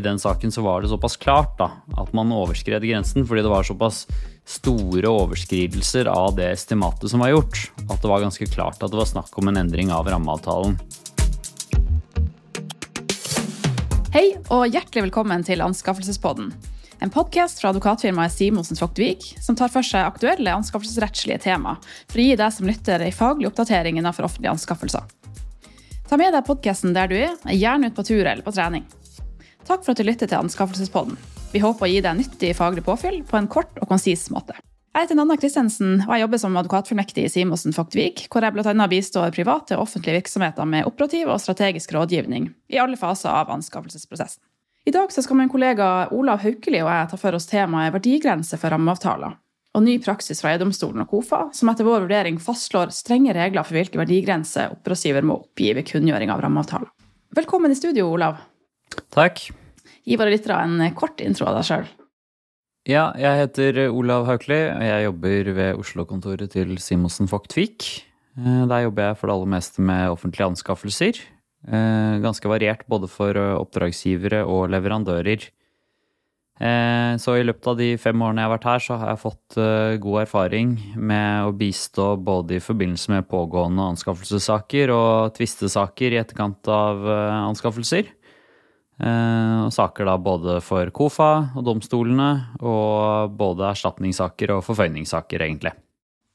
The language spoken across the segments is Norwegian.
i den saken så var det såpass klart da, at man overskred grensen, fordi det var såpass store overskridelser av det estimatet som var gjort, at det var ganske klart at det var snakk om en endring av rammeavtalen. Hei og hjertelig velkommen til Anskaffelsespodden. En podkast fra advokatfirmaet Simonsen Fogtvik som tar for seg aktuelle anskaffelsesrettslige tema for å gi deg som lytter ei faglig oppdatering innenfor offentlige anskaffelser. Ta med deg podkasten der du er, gjerne ut på tur eller på trening. Takk for at du lytter til Anskaffelsespodden. Vi håper å gi deg nyttig faglig påfyll på en kort og konsis måte. Jeg heter Nanna Christensen og jeg jobber som advokatfullmektig i Simonsen Fogtvik, hvor jeg bl.a. bistår private og offentlige virksomheter med operativ og strategisk rådgivning i alle faser av anskaffelsesprosessen. I dag skal min kollega Olav Haukeli og jeg ta for oss temaet verdigrense for rammeavtaler og ny praksis fra EU-domstolen og KOFA, som etter vår vurdering fastslår strenge regler for hvilke verdigrenser oppdragsgiver må oppgi ved kunngjøring av rammeavtaler. Velkommen i studio, Olav. Takk. Gi våre lyttere en kort intro av deg sjøl. Ja, jeg heter Olav Haukeli, og jeg jobber ved Oslo-kontoret til Simonsen Vogt Vik. der jobber jeg for det aller meste med offentlige anskaffelser. Eh, ganske variert både for oppdragsgivere og leverandører. Eh, så i løpet av de fem årene jeg har vært her, så har jeg fått eh, god erfaring med å bistå både i forbindelse med pågående anskaffelsessaker og tvistesaker i etterkant av eh, anskaffelser. Og saker da både for KOFA og domstolene, og både erstatningssaker og forføyningssaker, egentlig.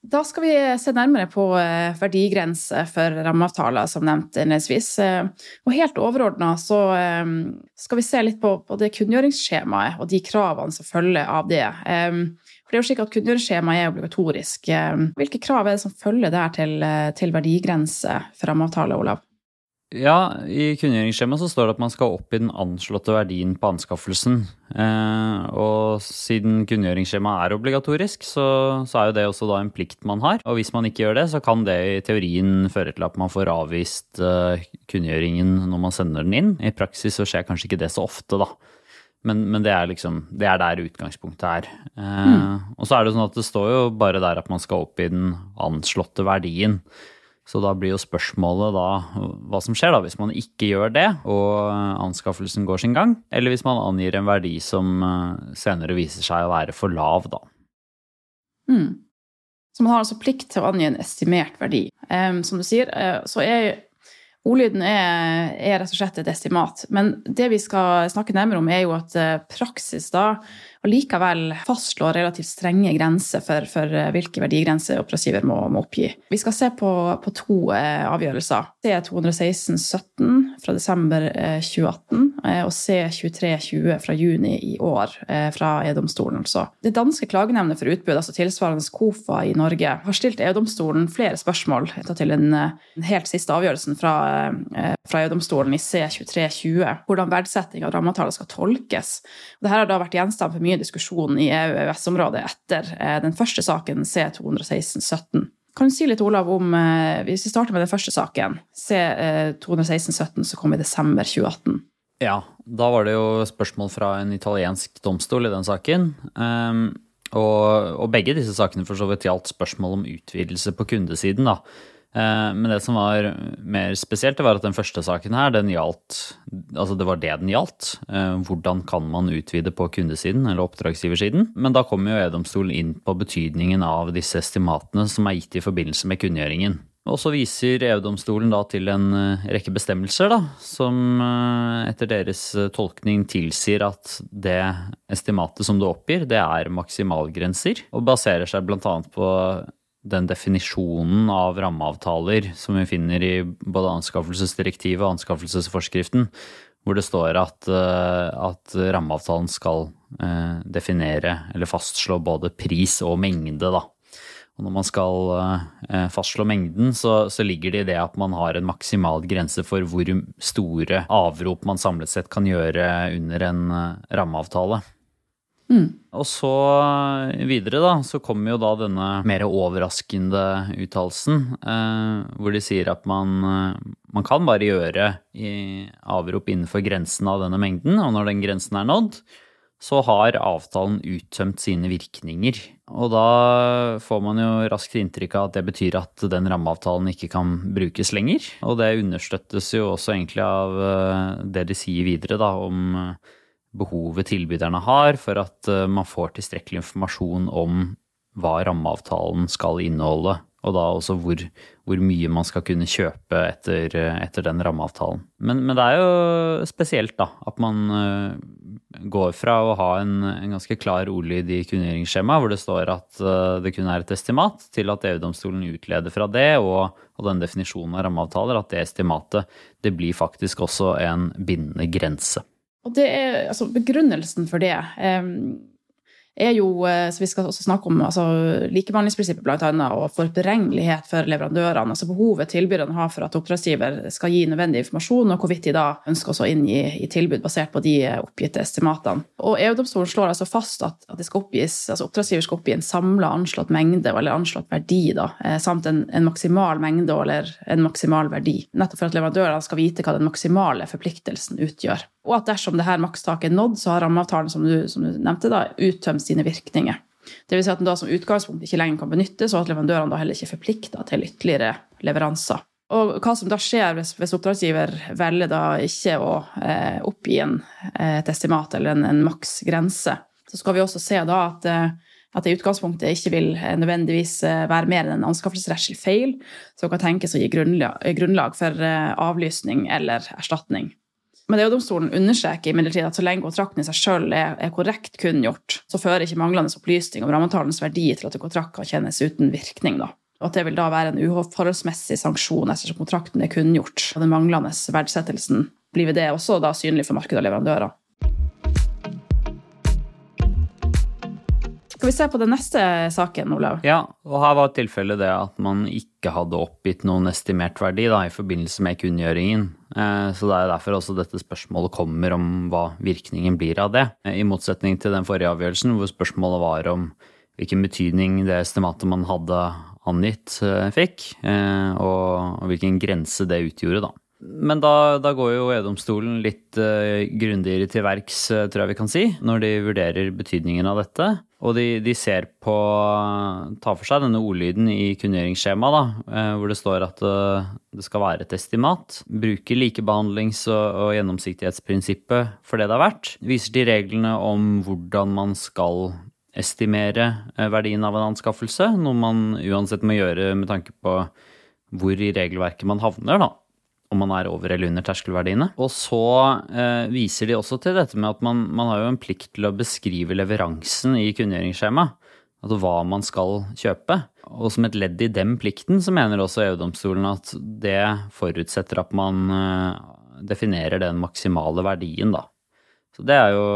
Da skal vi se nærmere på eh, verdigrense for rammeavtaler, som nevnt innledningsvis. Eh, og helt overordna så eh, skal vi se litt på, på det kunngjøringsskjemaet og de kravene som følger av det. For det er jo slik at Kunngjøringsskjemaet er obligatorisk. Hvilke krav er det som følger der til, til verdigrense for rammeavtale, Olav? Ja, i kunngjøringsskjemaet så står det at man skal oppgi den anslåtte verdien på anskaffelsen. Eh, og siden kunngjøringsskjemaet er obligatorisk, så, så, er jo det også da en plikt man har. Og hvis man ikke gjør det, så kan det i teorien føre til at man får avvist eh, kunngjøringen når man sender den inn. I praksis så skjer kanskje ikke det så ofte, da. Men, men det, er liksom, det er der utgangspunktet er. Eh, mm. Og så er det sånn at det står jo bare der at man skal oppgi den anslåtte verdien. Så da blir jo spørsmålet da hva som skjer da hvis man ikke gjør det og anskaffelsen går sin gang, eller hvis man angir en verdi som eh, senere viser seg å være for lav, da. Mm. Så man har altså plikt til å angi en estimert verdi. Um, som du sier, uh, så er Ordlyden er, er, rett og slett et estimat. Men det vi skal snakke nærmere om, er jo at eh, praksis da og likevel fastslå relativt strenge grenser for, for eh, hvilke verdigrenser oppdragsgiver må, må, oppgi. Vi skal se på, på to eh, avgjørelser. C216-17 fra desember eh, 2018 eh, og C2320 fra juni i år eh, fra EU-domstolen. Altså. Det danske klagenemnet for utbud, altså tilsvarende KOFA i Norge, har stilt EU-domstolen flere spørsmål til den, den helt siste avgjørelsen fra, eh, fra EU-domstolen i C2320, hvordan verdsetting av rammeavtaler skal tolkes. Dette har da vært gjenstand for mye mye diskusjon i EU-EØS-området etter eh, den første saken, C216-17. Kan du si litt, Olav, om eh, Hvis vi starter med den første saken, C216-17, som kom i desember 2018. Ja, da var det jo spørsmål fra en italiensk domstol i den saken. Um, og, og, begge disse sakene for så vidt gjaldt spørsmål om utvidelse på kundesiden. da. Eh, men det som var mer spesielt, det var at den første saken her, den gjaldt Altså det var det den gjaldt. Eh, hvordan kan man utvide på kundesiden eller oppdragsgiversiden? Men da kommer jo E-domstolen inn på betydningen av disse estimatene som er gitt i forbindelse med kunngjøringen. Og så viser EU-domstolen da til en eh, rekke bestemmelser da, som etter deres tolkning tilsier at det estimatet som du oppgir, det er maksimalgrenser, og baserer seg bl.a. på den definisjonen av rammeavtaler som vi finner i både anskaffelsesdirektivet og anskaffelsesforskriften, hvor det står at, eh, at rammeavtalen skal eh, definere eller fastslå både pris og mengde, da. Og når man skal eh, fastslå mengden, så, så, ligger det i det at man har en maksimal grense for hvor store avrop man samlet sett kan gjøre under en rammeavtale. Mm. Og så videre, da, så kommer jo da denne mer overraskende uttalelsen, eh, hvor de sier at man, eh, man kan bare gjøre avrop innenfor grensen av denne mengden, og når den grensen er nådd, så har avtalen uttømt sine virkninger. Og da får man jo raskt inntrykk av at det betyr at den rammeavtalen ikke kan brukes lenger. Og det understøttes jo også egentlig av eh, det de sier videre, da, om behovet tilbyderne har for at man får tilstrekkelig informasjon om hva rammeavtalen skal inneholde, og da også hvor, hvor mye man skal kunne kjøpe etter, etter den rammeavtalen. Men, men, det er jo spesielt da, at man uh, går fra å ha en, en ganske klar ordlyd i kunngjøringsskjemaet, hvor det står at det kun er et estimat, til at EU-domstolen utleder fra det, og, og den definisjonen av rammeavtaler, at det estimatet det blir faktisk også en bindende grense. Og det er altså begrunnelsen for det. Er jo, eh, så Vi skal også snakke om altså, likebehandlingsprinsippet annet, og forberengelighet for leverandørene. altså Behovet tilbyderne har for at oppdragsgiver skal gi nødvendig informasjon, og hvorvidt de da ønsker å inngi i tilbud basert på de oppgitte estimatene. Og EU-domstolen slår altså fast at, at oppgis, altså oppdragsgiver skal oppgi en samla anslått mengde eller anslått verdi, da, eh, samt en, en, maksimal mengde eller en maksimal verdi. Nettopp for at leverandørene skal vite hva den maksimale forpliktelsen utgjør. Og at dersom det her makstaket er nådd, så har rammeavtalen som du, som du nevnte, da, uttømt sine virkninger. Vil si at den da som utgangspunkt ikke lenger kan benyttes, og at leverandørene da heller ikke er forplikta til ytterligere leveranser. Og hva som da skjer hvis, hvis oppdragsgiver velger da ikke å eh, oppgi en, eh, et estimat eller en, en maksgrense, så skal vi også se da at, eh, at det i utgangspunktet ikke vil eh, nødvendigvis være mer enn en anskaffelsesrettslig feil som kan tenkes å gi grunnlag for avlysning eller erstatning. Men det er jo domstolen understreker imidlertid at så lenge kontrakten i seg sjøl er, er, korrekt kunngjort, så fører ikke manglende opplysning om rammeavtalens verdi til at en kontrakt kan kjennes uten virkning. Da. Og at det vil da være en uforholdsmessig sanksjon ettersom kontrakten er kunngjort. Og den manglende verdsettelsen blir det også da synlig for markedet og leverandører. Skal vi se på den neste saken, Olav? Ja, og her var tilfellet det at man ikke hadde oppgitt noen estimert verdi da, i forbindelse med kunngjøringen. Eh, så det er derfor også dette spørsmålet kommer om hva virkningen blir av det. Eh, I motsetning til den forrige avgjørelsen hvor spørsmålet var om hvilken betydning det estimatet man hadde angitt, eh, fikk, og hvilken grense det utgjorde, da. Men da, da, går jo EU-domstolen litt uh, grundigere til verks, uh, tror jeg vi kan si, når de vurderer betydningen av dette. Og de, de ser på Tar for seg denne ordlyden i kunngjøringsskjemaet, uh, hvor det står at det skal være et estimat. Bruker likebehandlings- og, og, gjennomsiktighetsprinsippet for det det har vært. Viser til reglene om hvordan man skal estimere verdien av en anskaffelse, noe man uansett må gjøre med tanke på hvor i regelverket man havner, da om man er over eller under terskelverdiene. Og så eh, viser de også til dette med at man, man, har jo en plikt til å beskrive leveransen i kunngjøringsskjemaet. Altså hva man skal kjøpe. Og som et ledd i den plikten så mener også EU-domstolen at det forutsetter at man eh, definerer den maksimale verdien, da. Så det er jo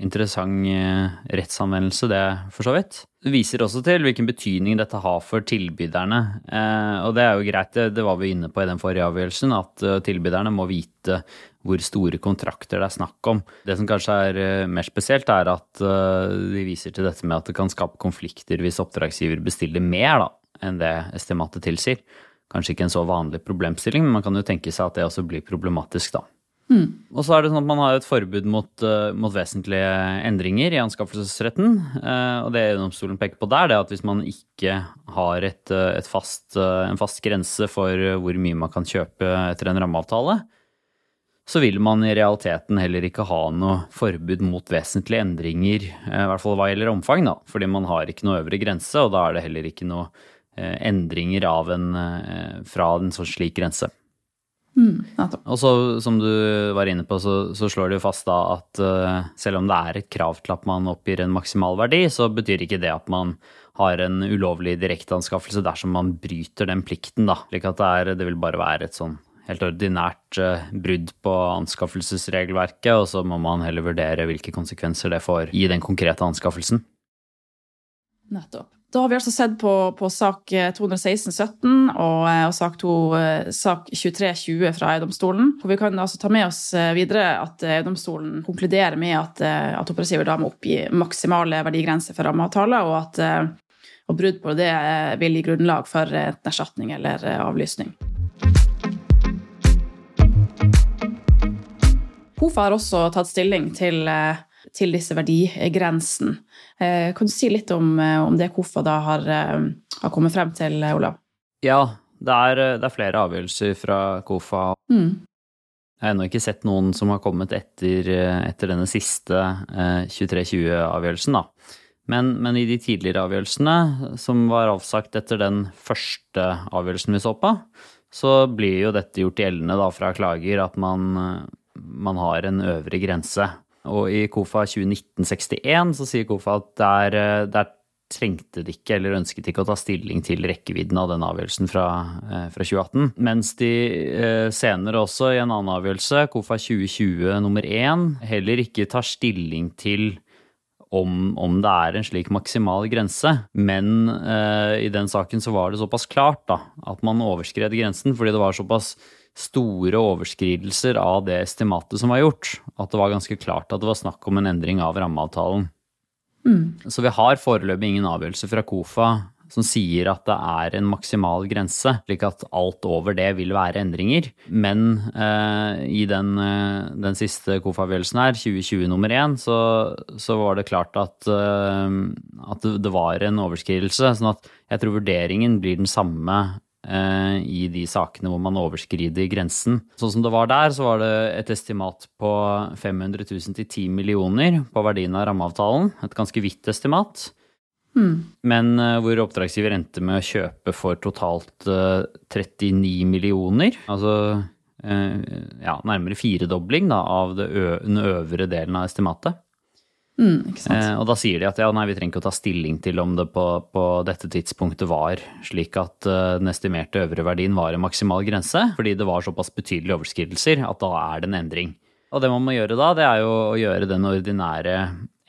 interessant eh, rettsanvendelse, det, for så vidt. Det viser også til hvilken betydning dette har for tilbyderne. Eh, og det er jo greit, det var vi inne på i den forrige avgjørelsen, at eh, tilbyderne må vite hvor store kontrakter det er snakk om. Det som kanskje er mer spesielt, er at de viser til dette med at det kan skape konflikter hvis oppdragsgiver bestiller mer da, enn det estimatet tilsier. Kanskje ikke en så vanlig problemstilling, men man kan jo tenke seg at det også blir problematisk, da. Mm. Og så er det sånn at man har et forbud mot, uh, mot vesentlige endringer i anskaffelsesretten. Uh, og det domstolen peker på der, det er at hvis man ikke har et, uh, et fast, en fast grense for hvor mye man kan kjøpe etter en rammeavtale, så vil man i realiteten heller ikke ha noe forbud mot vesentlige endringer, i hvert fall hva gjelder omfang, da, fordi man har ikke noe øvre grense, og da er det heller ikke noe endringer en, fra en sånn slik grense. Mm, og så, som du var inne på, så, så slår det jo fast da at uh, selv om det er et krav til at man oppgir en maksimal verdi, så betyr ikke det at man har en ulovlig direkteanskaffelse dersom man bryter den plikten, da. Slik at det, er, det vil bare være et sånn helt ordinært uh, brudd på anskaffelsesregelverket, og så må man heller vurdere hvilke konsekvenser det får i den konkrete anskaffelsen. Nettopp. Da har vi altså sett på, på sak 216-17 og, eh, og, sak, eh, sak 23-20 fra EU-domstolen. Vi kan altså ta med oss eh, videre at EU-domstolen konkluderer med at, at oppdragsgiver da må oppgi maksimale verdigrenser for rammeavtaler, og at og brudd på det vil gi grunnlag for enten erstatning eller avlysning. Hofa har også tatt stilling til til disse verdigrensene. Eh, kan du si litt om, eh, om det KOFA da har, eh, har, kommet frem til, Olav? Ja, det er, det er flere avgjørelser fra KOFA. Mm. Jeg har ennå ikke sett noen som har kommet etter, etter denne siste 2320-avgjørelsen, da. Men, men, i de tidligere avgjørelsene, som var avsagt etter den første avgjørelsen vi så på, så blir jo dette gjort gjeldende da fra klager at man, man har en øvre grense. Og i KOFA 2019-61 så sier KOFA at der, der, trengte de ikke eller ønsket ikke å ta stilling til rekkevidden av den avgjørelsen fra, eh, fra 2018. Mens de eh, senere også i en annen avgjørelse, KOFA 2020 nummer 1, heller ikke tar stilling til om, om, det er en slik maksimal grense. Men eh, i den saken så var det såpass klart da, at man overskred grensen fordi det var såpass store overskridelser av det estimatet som var gjort, at det var ganske klart at det var snakk om en endring av rammeavtalen. Mm. Så vi har foreløpig ingen avgjørelse fra KOFA som sier at det er en maksimal grense, slik at alt over det vil være endringer. Men eh, i den, eh, den, siste KOFA-avgjørelsen her, 2020 nummer én, så, så, var det klart at, eh, at det var en overskridelse. sånn at jeg tror vurderingen blir den samme i de sakene hvor man overskrider grensen. Sånn som det var der, så var det et estimat på 500 000 til 10 millioner på verdien av rammeavtalen. Et ganske vidt estimat. Mm. Men uh, hvor oppdragsgiver endte med å kjøpe for totalt uh, eh, 39 millioner. Altså ja, nærmere firedobling da, av den øvre delen av estimatet. Mm, eh, og da sier de at ja, nei, vi trenger ikke å ta stilling til om det på, på dette tidspunktet var slik at uh, den estimerte øvre verdien var en maksimal grense, fordi det var såpass betydelige overskridelser at da er det en endring. Og det man må gjøre da, det er jo å gjøre den ordinære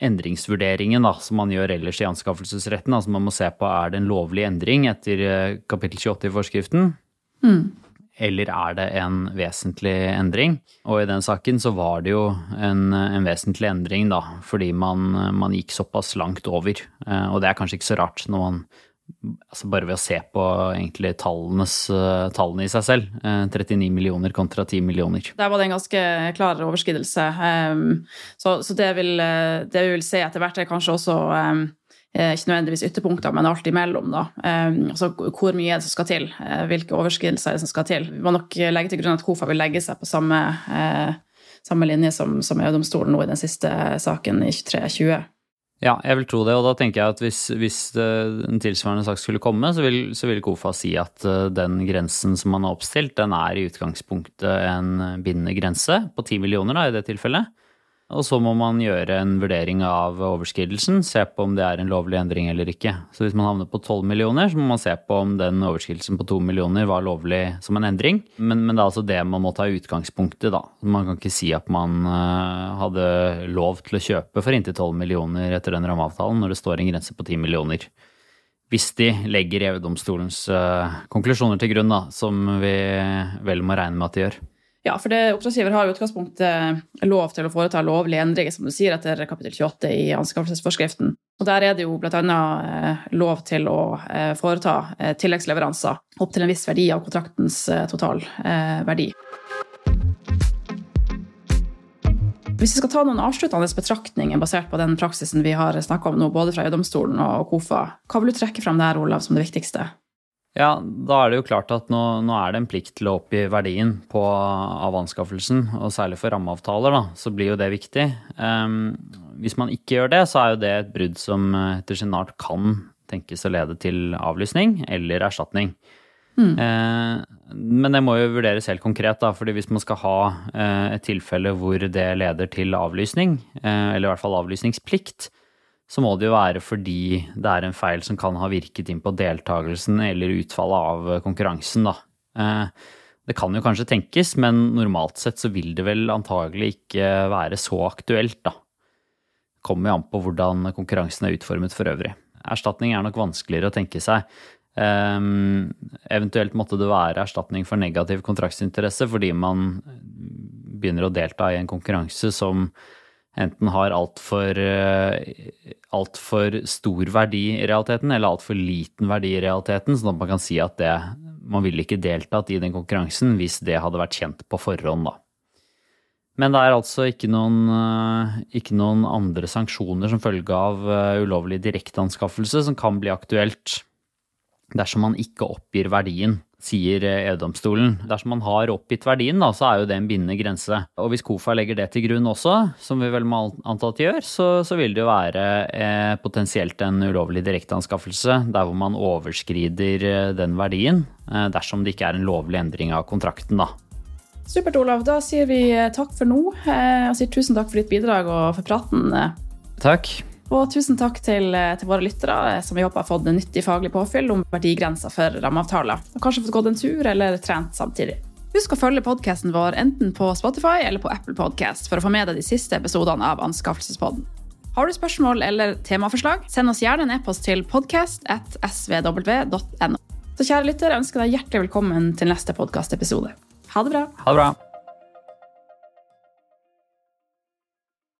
endringsvurderingen da, som man gjør ellers i anskaffelsesretten. Altså man må se på er det en lovlig endring etter uh, kapittel 28 i forskriften. Mm eller er det en vesentlig endring? Og i den saken så var det jo en, en vesentlig endring, da, fordi man, man, gikk såpass langt over. Eh, og det er kanskje ikke så rart når man altså bare ved å se på egentlig tallenes, tallene i seg selv. 39 eh, millioner kontra 10 millioner. Der var det en ganske klar overskridelse. Så, så det, vil, eh, det vi vil se etter hvert, er kanskje også Eh, ikke nødvendigvis ytterpunkter, men alt imellom. Da. Eh, altså, hvor mye er det som skal til? Eh, hvilke overskridelser er det som skal til? Vi må nok legge til grunn at KOFA vil legge seg på samme, samme linje som, som EU-domstolen nå i den siste saken i 2320. Ja, jeg vil tro det. Og da tenker jeg at hvis, hvis en tilsvarende sak skulle komme, så vil, så vil, KOFA si at den grensen som man har oppstilt, den er i utgangspunktet en bindende grense på 10 millioner da, i det tilfellet. Og så må man gjøre en vurdering av overskridelsen, se på om det er en lovlig endring eller ikke. Så hvis man havner på 12 millioner, så må man se på om den overskridelsen på 2 millioner var lovlig som en endring. Men, men det er altså det man må ta i utgangspunktet, da. Man kan ikke si at man uh, hadde lov til å kjøpe for inntil 12 millioner etter den rammeavtalen når det står en grense på 10 millioner. Hvis de legger EU-domstolens uh, konklusjoner til grunn, da, som vi vel må regne med at de gjør. Ja, for det, oppdragsgiver har i utgangspunktet lov til å foreta lovlige endringer, som du sier, etter kapittel 28 i anskaffelsesforskriften. Og Der er det jo bl.a. Eh, lov til å eh, foreta eh, tilleggsleveranser opp til en viss verdi av kontraktens totalverdi. Hvis vi skal ta noen avsluttende betraktninger basert på den praksisen vi har snakka om nå, både fra EU-domstolen og KOFA, hva vil du trekke fram der, Olav, som det viktigste? Ja, da er det jo klart at nå, nå, er det en plikt til å oppgi verdien på, av anskaffelsen, og særlig for rammeavtaler, da, så blir jo det viktig. Um, hvis man ikke gjør det, så er jo det et brudd som etter sin art kan tenkes å lede til avlysning eller erstatning. Mm. Uh, men det må jo vurderes helt konkret, da, fordi hvis man skal ha uh, et tilfelle hvor det leder til avlysning, uh, eller i hvert fall avlysningsplikt, så må det jo være fordi det er en feil som kan ha virket inn på deltakelsen eller utfallet av konkurransen, da. Eh, det kan jo kanskje tenkes, men normalt sett så vil det vel antagelig ikke være så aktuelt, da. Det kommer jo an på hvordan konkurransen er utformet for øvrig. Erstatning er nok vanskeligere å tenke seg. Um, eventuelt måtte det være erstatning for negativ kontraktsinteresse fordi man begynner å delta i en konkurranse som enten har altfor eh, alt for stor verdi i realiteten, eller altfor liten verdi i realiteten, sånn at man kan si at det, man ville ikke deltatt i den konkurransen hvis det hadde vært kjent på forhånd, da. Men det er altså ikke noen, eh, ikke noen andre sanksjoner som følge av eh, ulovlig direkteanskaffelse som kan bli aktuelt. Dersom man ikke oppgir verdien, sier EU-domstolen. Dersom man har oppgitt verdien, da, så er jo det en bindende grense. Og hvis KOFA legger det til grunn også, som vi vel må anta at de gjør, så, så vil det jo være eh, potensielt en ulovlig direkteanskaffelse der hvor man overskrider eh, den verdien, eh, dersom det ikke er en lovlig endring av kontrakten, da. Supert, Olav. Da sier vi eh, takk for nå. Eh, og sier tusen takk for ditt bidrag og for praten. Takk. Og tusen takk til, eh, til våre lyttere, som vi håper har fått nyttig faglig påfyll om verdigrensa for rammeavtaler. Og kanskje fått gått en tur eller trent samtidig. Husk å følge podkasten vår enten på Spotify eller på Apple Podcast for å få med deg de siste episodene av Anskaffelsespodden. Har du spørsmål eller temaforslag, send oss gjerne en e-post til podcast.svw.no. Så kjære lytter, jeg ønsker deg hjertelig velkommen til neste podkastepisode. Ha det bra. Ha det bra.